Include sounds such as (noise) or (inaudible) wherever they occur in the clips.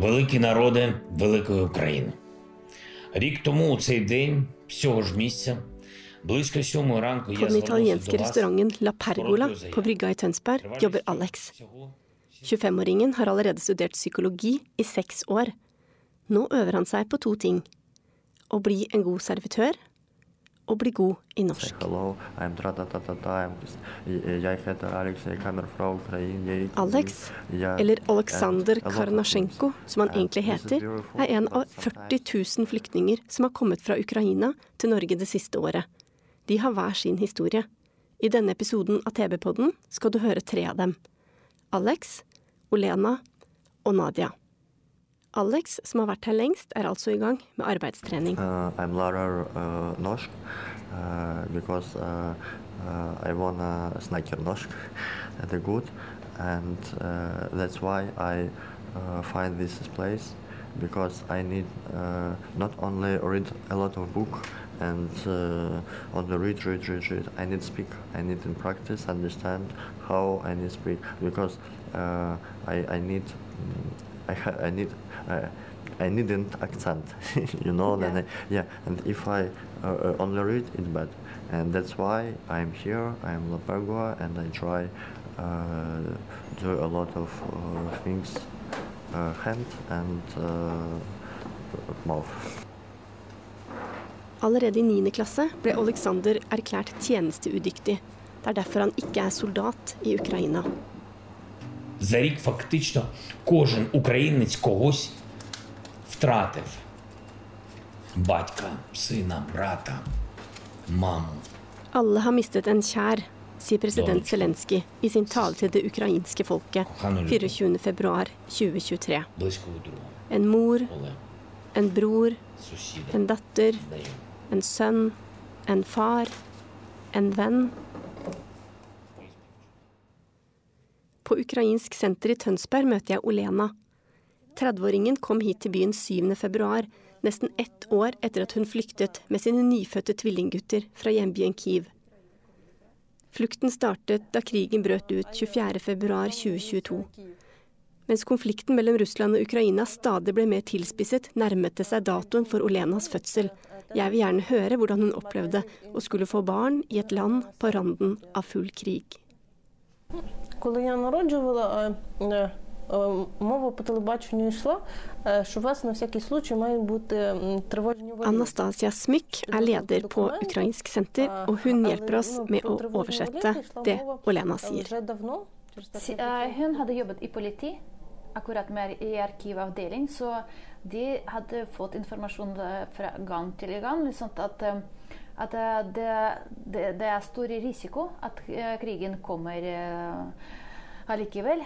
Великі народи великої України. Рік тому у цей день, цього ж місця, близько сьомої ранку På я den звернувся italienske до вас. restauranten La Pergola på brygga i Tønsberg jobber Alex. 25-åringen har allerede studert psykologi i seks år. Nå øver han seg på to ting. Å bli en god servitør og bli god i norsk. Jeg heter Alex, eller Aleksandr Karnasjenko, som han egentlig heter, er en av 40 000 flyktninger som har kommet fra Ukraina til Norge det siste året. De har hver sin historie. I denne episoden av TV-podden skal du høre tre av dem. Alex, Olena og Nadia. Alex, som har vært her lengst, er altså i gang med arbeidstrening. Uh, I'm lærer uh, norsk uh, because uh, uh, I snakke norsk. Er godt. And uh, that's why I uh, find this place because I need uh, not only read a lot of book and uh, only read, read, read, read. I need speak. I need in practice understand how I need speak because uh, I, I need I, ha- I need uh, I need an accent, (laughs) you know. Then I, yeah, and if I uh, uh, only read, it's bad, and that's why I'm here. I'm La Pergola, and I try uh, do a lot of uh, things, uh, hand and uh, mouth. Allerede i 9. klasse ble Alexander erklært tjenesteudyktig. Det er derfor han ikke er soldat i Ukraina. За рік фактично кожен українець когось втратив. Батька, сина, брата, маму. Alle har mistet en kjær, sier president Zelenskyj i sin tale til det ukrainske folket 24.2.2023. Близького друга, En mor, Олег, en bror, сусіда, en datter, знайомий. en sønn, en far, en venn. På ukrainsk senter i Tønsberg møter jeg Olena. 30-åringen kom hit til byen 7. februar, nesten ett år etter at hun flyktet med sine nyfødte tvillinggutter fra hjembyen Kiev. Flukten startet da krigen brøt ut 24. februar 2022. Mens konflikten mellom Russland og Ukraina stadig ble mer tilspisset, nærmet det seg datoen for Olenas fødsel. Jeg vil gjerne høre hvordan hun opplevde å skulle få barn i et land på randen av full krig Коли я народжувала, е, е, е, мова по телебаченню йшла, е, що у вас на всякий случай мають бути м, тривожні варіанти. Anastasia Smyk er leder på ukrainsk senter, og hun hjelper oss med å oversette det Olena sier. Вже давно. через те, Si- що eh, Hun hadde jobbet i politi, akkurat med i arkivavdeling, så de hadde fått informasjon eh, fra gang til gang. Liksom at eh, at eh, det, det, det er stor risiko at krigen kommer allikevel.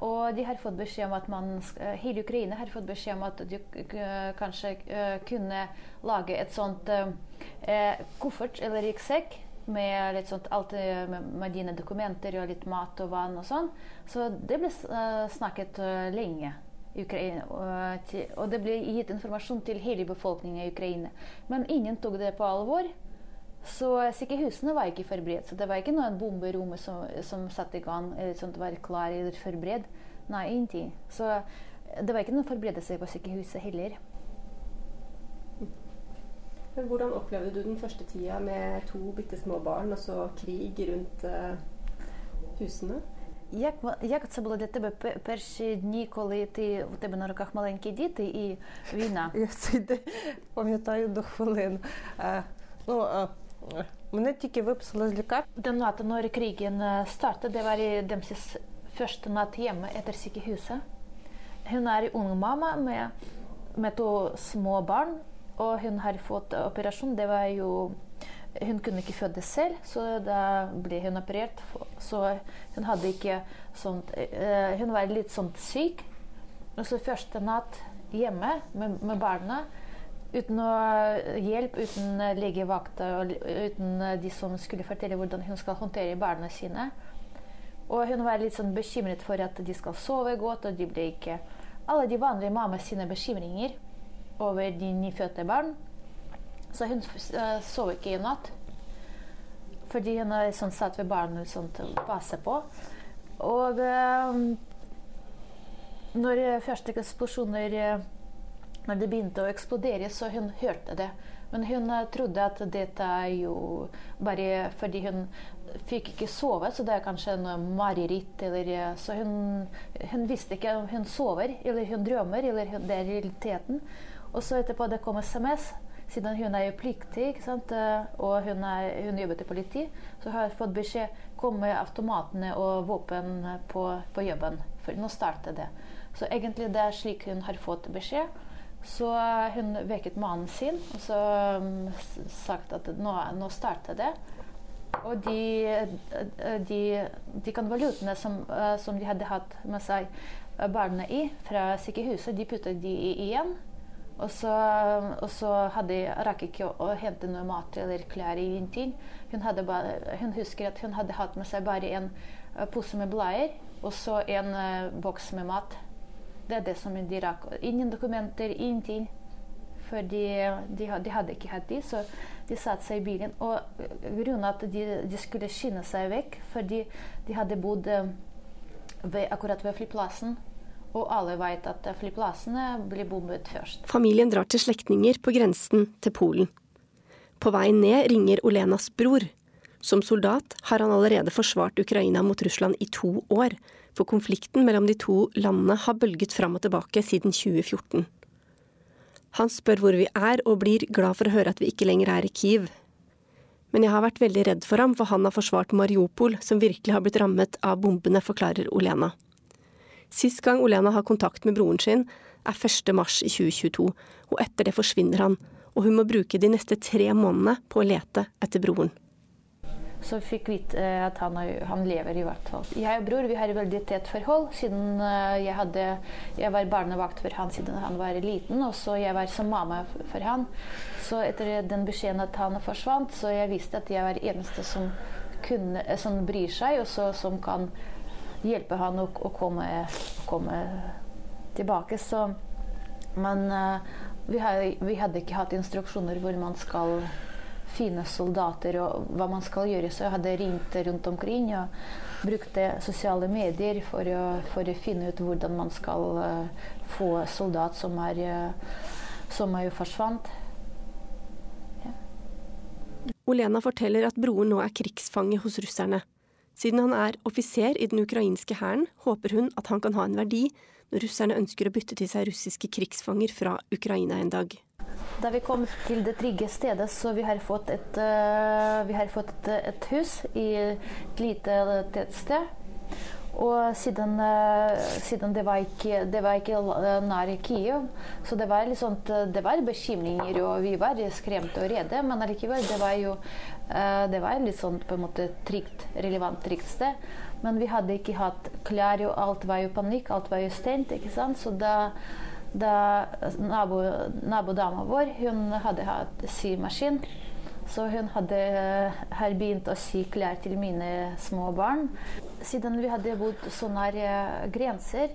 Og de har fått beskjed om at man, hele Ukraina har fått beskjed om at de kanskje kunne lage et sånt eh, koffert eller ryggsekk med litt sånt alt med, med dine dokumenter og litt mat og vann og sånn. Så det ble snakket lenge. Ukraina, og, det ble gitt informasjon til hele befolkningen i Ukraina. Men ingen tok det på alvor. Så sykehusene var ikke forberedt. Så det var ikke noen bombe som, som satte i gang, eller som var klar eller forberedt. Nei, ingenting. Så det var ikke noen forberedelse på sykehuset heller. Men hvordan opplevde du den første tida med to bitte små barn og så krig rundt eh, husene? Як, як це було для тебе пе- перші дні, коли ти у тебе на руках маленькі діти і війна? Я цей день пам'ятаю до хвилин. Е, ну, е, е, мене тільки виписали з лікарні. Den natten når krigen eh, startet, det var i deres første natt hjemme etter sykehuset. Hun er ung mamma med, med to små barn, har fått. Det var jo hun kunne ikke føde selv, så da ble hun operert. Så hun hadde ikke sånt Hun var litt sånn syk. Og så første natt hjemme med, med barna uten hjelp, uten legevakt og uten de som skulle fortelle hvordan hun skal håndtere barna sine. Og hun var litt sånn bekymret for at de skal sove godt, og de ble ikke Alle de vanlige mamma sine bekymringer over de nyfødte barn. Så hun uh, sov ikke i natt. Fordi hun sånn satt ved barnet sånn, til å passe på. Og eh, når første eksplosjoner uh, når det begynte å eksplodere, så hun hørte det. Men hun trodde at dette er jo bare fordi hun fikk ikke sove, så det er kanskje noe mareritt. Eller, så hun, hun, visste ikke om hun sover, eller hun drømmer, eller det er realiteten. Og så etterpå det kom SMS. Siden hun er jo pliktig og hun, er, hun jobbet i politi, så har jeg fått beskjed kom med automatene og våpen på, på jobben. For nå starter det. Så egentlig det er slik hun har fått beskjed. Så hun vekket mannen sin og så um, sagt at nå, nå starter det. Og de, de, de konvoluttene som, uh, som, de hadde hatt med seg barna i fra sykehuset, de puttet de i igjen. Og så, og så hadde, rakk ikke å, å, hente noe mat eller klær. ingenting. Hun, bare, hun, husker at hun hadde hatt med seg bare en uh, pose med bleier og så en boks med mat. Det er det som de rakk. Ingen dokumenter, ingenting. For de, de, de, hadde ikke hatt de, så de satte seg i bilen. Og grunnen at de, de skulle skynde seg vekk, fordi de hadde bodd eh, ved, akkurat ved flyplassen. Og alle vet at flyplassene blir bombet først. Familien drar til slektninger på grensen til Polen. På vei ned ringer Olenas bror. Som soldat har han allerede forsvart Ukraina mot Russland i to år, for konflikten mellom de to landene har bølget fram og tilbake siden 2014. Han spør hvor vi er, og blir glad for å høre at vi ikke lenger er i Kiev. Men jeg har vært veldig redd for ham, for han har forsvart Mariupol, som virkelig har blitt rammet av bombene, forklarer Olena. Sist gang Olena har kontakt med broren sin, er 1. mars i 2022, og etter det forsvinner han, og hun må bruke de neste tre månedene på å lete etter broren så fikk vite eh, at han, han, lever i hvert fall. Jeg og bror vi har et veldig tett forhold, siden eh, jeg, hadde, jeg var barnevakt for han siden han var liten, og så jeg var som mamma for han. Så etter den beskjeden at han forsvant, så jeg visste at jeg var eneste som, kunne, eh, som bryr seg, og så, som kan hjelpe han å, å komme, komme, tilbake. Så, men uh, vi, hadde, vi hadde ikke hatt instruksjoner hvor man skal finne soldater og hva man skal gjøre. Så jeg hadde ringt rundt omkring og brukte sosiale medier for å, for å finne ut hvordan man skal uh, få soldat som er, uh, som er forsvant. Olena forteller at broren nå er krigsfange hos russerne. Siden han er offiser i den ukrainske hæren, håper hun at han kan ha en verdi når russerne ønsker å bytte til seg russiske krigsfanger fra Ukraina en dag. Da vi kom til det trygge stedet, så vi har fått et, uh, vi har fått et, et, hus i et lite tettsted. Og siden, uh, siden, det var ikke, det var ikke nær Kiev, så det var, sånt, det var bekymringer, og vi var skremt og redde. Men allikevel, det var jo uh, det var litt sånn på en måte trygt, relevant trygt sted. Men vi hadde ikke hatt klær, og alt var jo panikk, alt var jo stengt. ikke sant? Så da da nabo, nabodama vår hun hadde hatt symaskin. Så hun hadde her begynt å sy klær til mine små barn. Siden vi hadde bodd så nær grenser,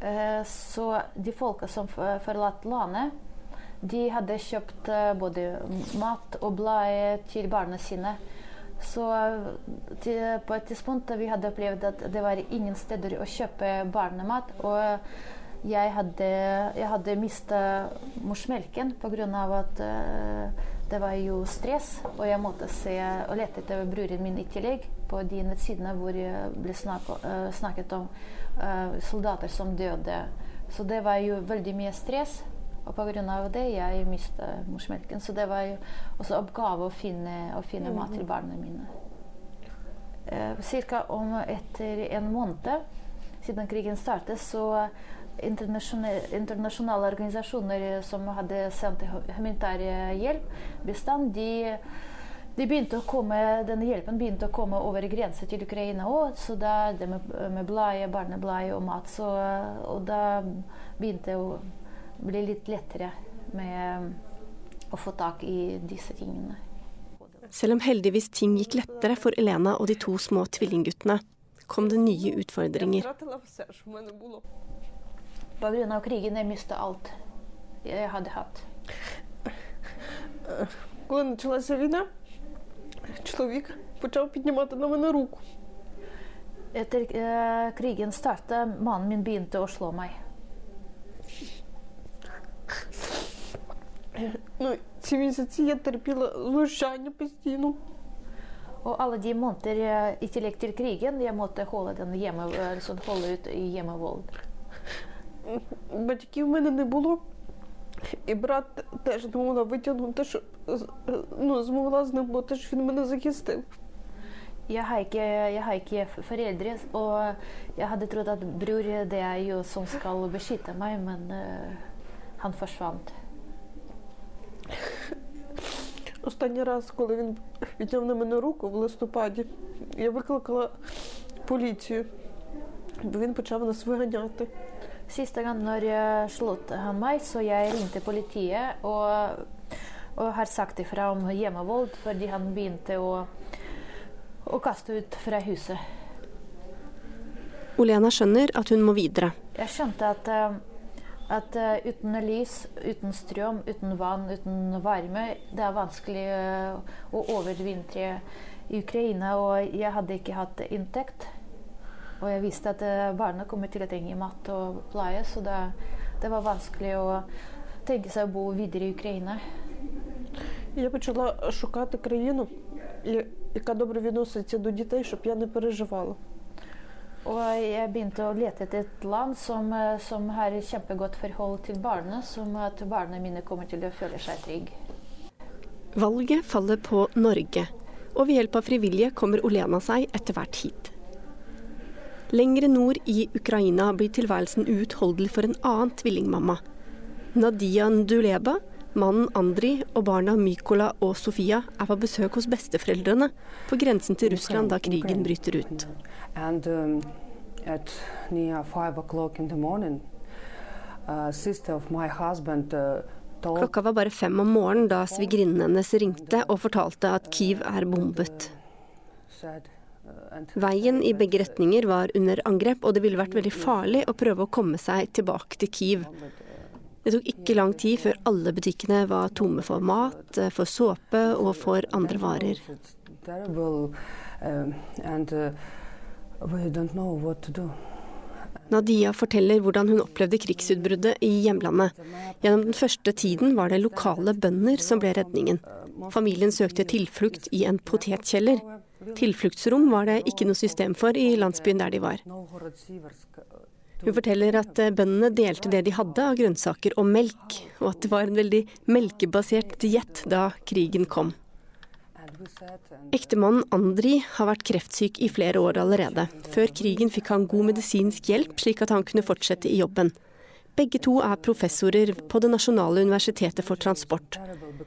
eh, så de folka som forlot landet, de hadde kjøpt eh, både mat og blader til barna sine. Så på et tidspunkt vi hadde opplevd at det var ingen steder å kjøpe barnemat. og jeg hadde, jeg hadde mista morsmelken pga. at uh, det var jo stress. Og jeg måtte se og lete etter broren min i tillegg på de nettsidene hvor det ble snakket, uh, snakket om uh, soldater som døde. Så det var jo veldig mye stress. Og pga. det jeg mistet morsmelken. Så det var jo også oppgave å finne, å finne mat til barna mine. Uh, Ca. om etter en måned siden krigen startet, så internasjonale organisasjoner som hadde sendt humanitær hjelp, bistand, de, de begynte komme, denne hjelpen begynte å komme over grensen til Ukraina òg. Så da det med, med bleie, barnebleie og mat, så, og da begynte det å bli litt lettere med å få tak i disse tingene. Selv om heldigvis ting gikk lettere for Elena og de to små tvillingguttene, kom det nye utfordringer. Pga. krigen jeg mistet alt jeg hadde hatt. Коли почалася війна, чоловік почав піднімати на мене руку. Etter eh, krigen startet, mannen min begynte å slå meg. Ну, ці місяці я терпіла знущання постійно. Og alle de måneder eh, i tillegg til krigen, jeg måtte holde, den hjemme, altså holde ut i hjemmevold. Батьків в мене не було. І брат теж не могла витягнути, щоб ну, змогла з ним бути, що він мене захистив. Jeg har, ikke, jeg har ikke foreldre, og jeg hadde trodd at bror det er jo som skal beskytte meg, men uh, han forsvant. Останній раз, коли він підняв на мене руку в листопаді, я викликала поліцію, бо він почав нас виганяти. Siste gang når jeg slått han meg, så jeg ringte politiet og, og har sagt ifra om hjemmevold fordi han begynte å, å kaste ut fra huset. Olena skjønner at hun må videre. Jeg skjønte at, at uten lys, uten strøm, uten vann, uten varme, det er vanskelig å overvintre i Ukraina. Og jeg hadde ikke hatt inntekt. Og jeg visste at barna kommer til å trenge mat og pleie, så det, det var vanskelig å tenke seg å bo videre i Ukraina. Я почала шукати країну, яка добре відноситься до дітей, щоб я не переживала. Og jeg begynte å lete etter et land som, som har kjempegodt forhold til barna, som at barna mine kommer til å føle seg trygge. Valget faller på Norge, og ved hjelp av frivillige kommer Olena seg etter hvert hit. Lengre nord i Ukraina blir tilværelsen uutholdelig for en annen tvillingmamma. Nadia Nduleba, mannen Andri og barna Mykola og Sofia er på besøk hos besteforeldrene på grensen til Russland da krigen bryter ut. And, um, at near five o'clock in the morning, uh, sister of my husband uh, Klokka var bare fem om morgenen da svigerinnen hennes ringte og fortalte at Kyiv er bombet. Veien i begge retninger var under angrep, og det ville vært veldig farlig å prøve å komme seg tilbake til Kiev. Det tok ikke lang tid før alle butikkene var tomme for mat, for såpe og for andre varer. Nadia forteller hvordan hun opplevde krigsutbruddet i hjemlandet. Gjennom den første tiden var det lokale bønder som ble redningen. Familien søkte tilflukt i en potetkjeller. Tilfluktsrom var det ikke noe system for i landsbyen der de var. Hun forteller at bøndene delte det de hadde av grønnsaker og melk, og at det var en veldig melkebasert diett da krigen kom. Ektemannen Andri har vært kreftsyk i flere år allerede. Før krigen fikk han god medisinsk hjelp, slik at han kunne fortsette i jobben. Begge to er professorer på Det nasjonale universitetet for transport.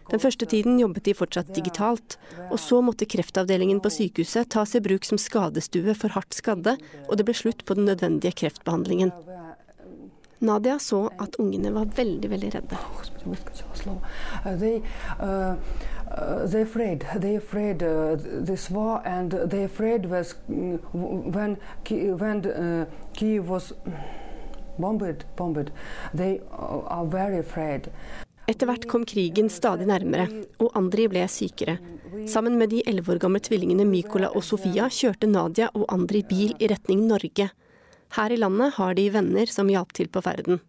Den første tiden jobbet de fortsatt digitalt, og så måtte kreftavdelingen på sykehuset tas i bruk som skadestue for hardt skadde, og det ble slutt på den nødvendige kreftbehandlingen. Nadia så at ungene var veldig, veldig redde. They, bombed, bombed. They are very afraid. Etter hvert kom krigen stadig nærmere, og Andri ble sykere. Sammen med de elleve år gamle tvillingene Mykola og Sofia kjørte Nadia og Andri bil i retning Norge. Her i landet har de venner som hjalp til på ferden.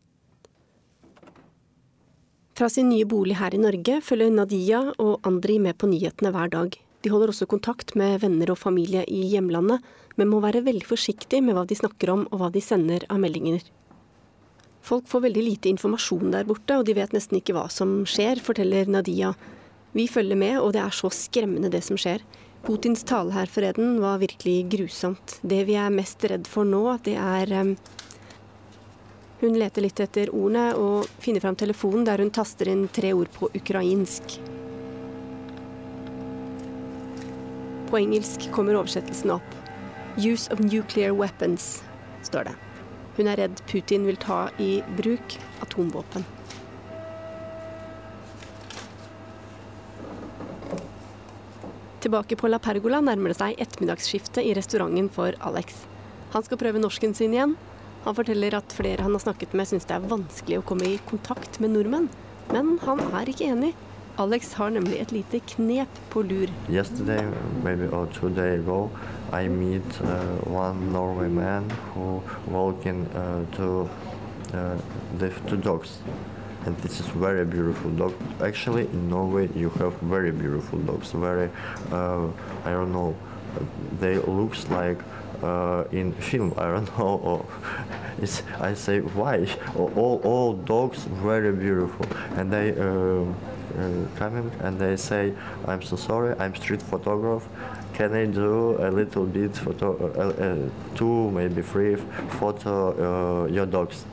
Fra sin nye bolig her i Norge følger Nadia og Andri med på nyhetene hver dag. De holder også kontakt med venner og familie i hjemlandet, men må være veldig forsiktige med hva de snakker om og hva de sender av meldinger. Folk får veldig lite informasjon der borte, og de vet nesten ikke hva som skjer, forteller Nadia. Vi følger med, og det er så skremmende det som skjer. Putins tale her forleden var virkelig grusomt. Det vi er mest redd for nå, det er um... Hun leter litt etter ordene og finner fram telefonen der hun taster inn tre ord på ukrainsk. På engelsk kommer oversettelsen opp. 'Use of nuclear weapons', står det. Hun er redd Putin vil ta i bruk atomvåpen. Tilbake på La Pergola nærmer det seg ettermiddagsskiftet i restauranten for Alex. Han skal prøve norsken sin igjen. Han forteller at flere han har snakket med syns det er vanskelig å komme i kontakt med nordmenn. Men han er ikke enig. Alex har nemlig et lite knep på lur. Yesterday, maybe or two days ago, I meet uh, one Norway man who walking uh, to uh, the two dogs. And this is very beautiful dog. Actually, in Norway, you have very beautiful dogs. Very, uh, I don't know, they looks like uh, in film. I don't (laughs) know. Or it's, I say why? All, all dogs very beautiful, and they. Uh, uh, coming and they say, I'm so sorry, I'm street photographer. Can I do a little bit photo, uh, uh, two, maybe three photo uh, your dogs?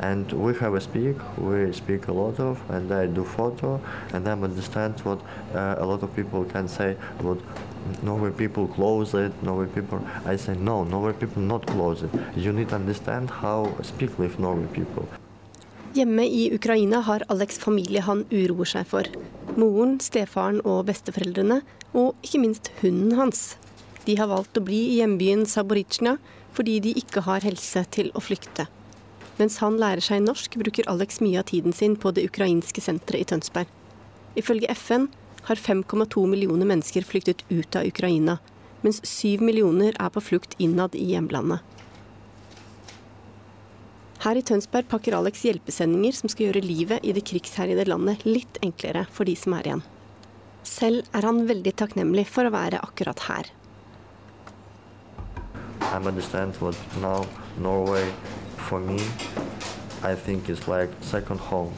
And we have a speak, we speak a lot of, and I do photo, and I understand what uh, a lot of people can say, what Norway people close it, Norway people. I say no, Norway people not close it. You need to understand how speak with Norway people. Hjemme i Ukraina har Alex familie han uroer seg for. Moren, stefaren og besteforeldrene, og ikke minst hunden hans. De har valgt å bli i hjembyen Saboritsjna fordi de ikke har helse til å flykte. Mens han lærer seg norsk, bruker Alex mye av tiden sin på det ukrainske senteret i Tønsberg. Ifølge FN har 5,2 millioner mennesker flyktet ut av Ukraina, mens 7 millioner er på flukt innad i hjemlandet. Her i Tønsberg pakker Alex hjelpesendinger som skal gjøre livet i det krigsherjede landet litt enklere for de som er igjen. Selv er han veldig takknemlig for å være akkurat her. I understand what now Norway for me I think it's like second home.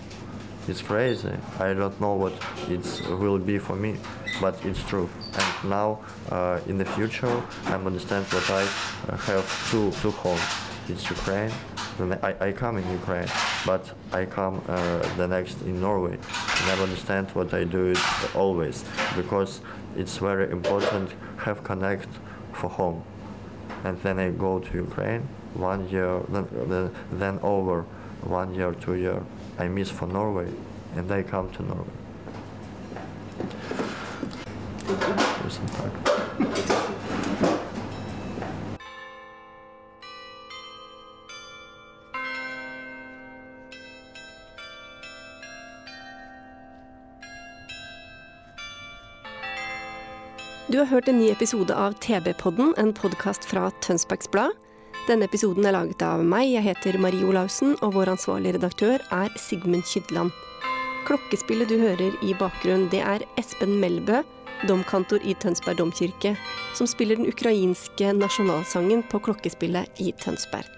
It's crazy. I don't know what it will be for me, but it's true. And now uh, in the future I understand that I have two two homes. It's Ukraine I, I come in Ukraine, but I come uh, the next in Norway. And I understand what I do it always because it's very important have connect for home. And then I go to Ukraine one year, then, then over one year, two year. I miss for Norway, and I come to Norway. Du har hørt en ny episode av TB-podden, en podkast fra Tønsbergs Blad. Denne episoden er laget av meg, jeg heter Marie Olaussen, og vår ansvarlige redaktør er Sigmund Kydland. Klokkespillet du hører i bakgrunnen, det er Espen Melbø, domkantor i Tønsberg domkirke, som spiller den ukrainske nasjonalsangen på klokkespillet i Tønsberg.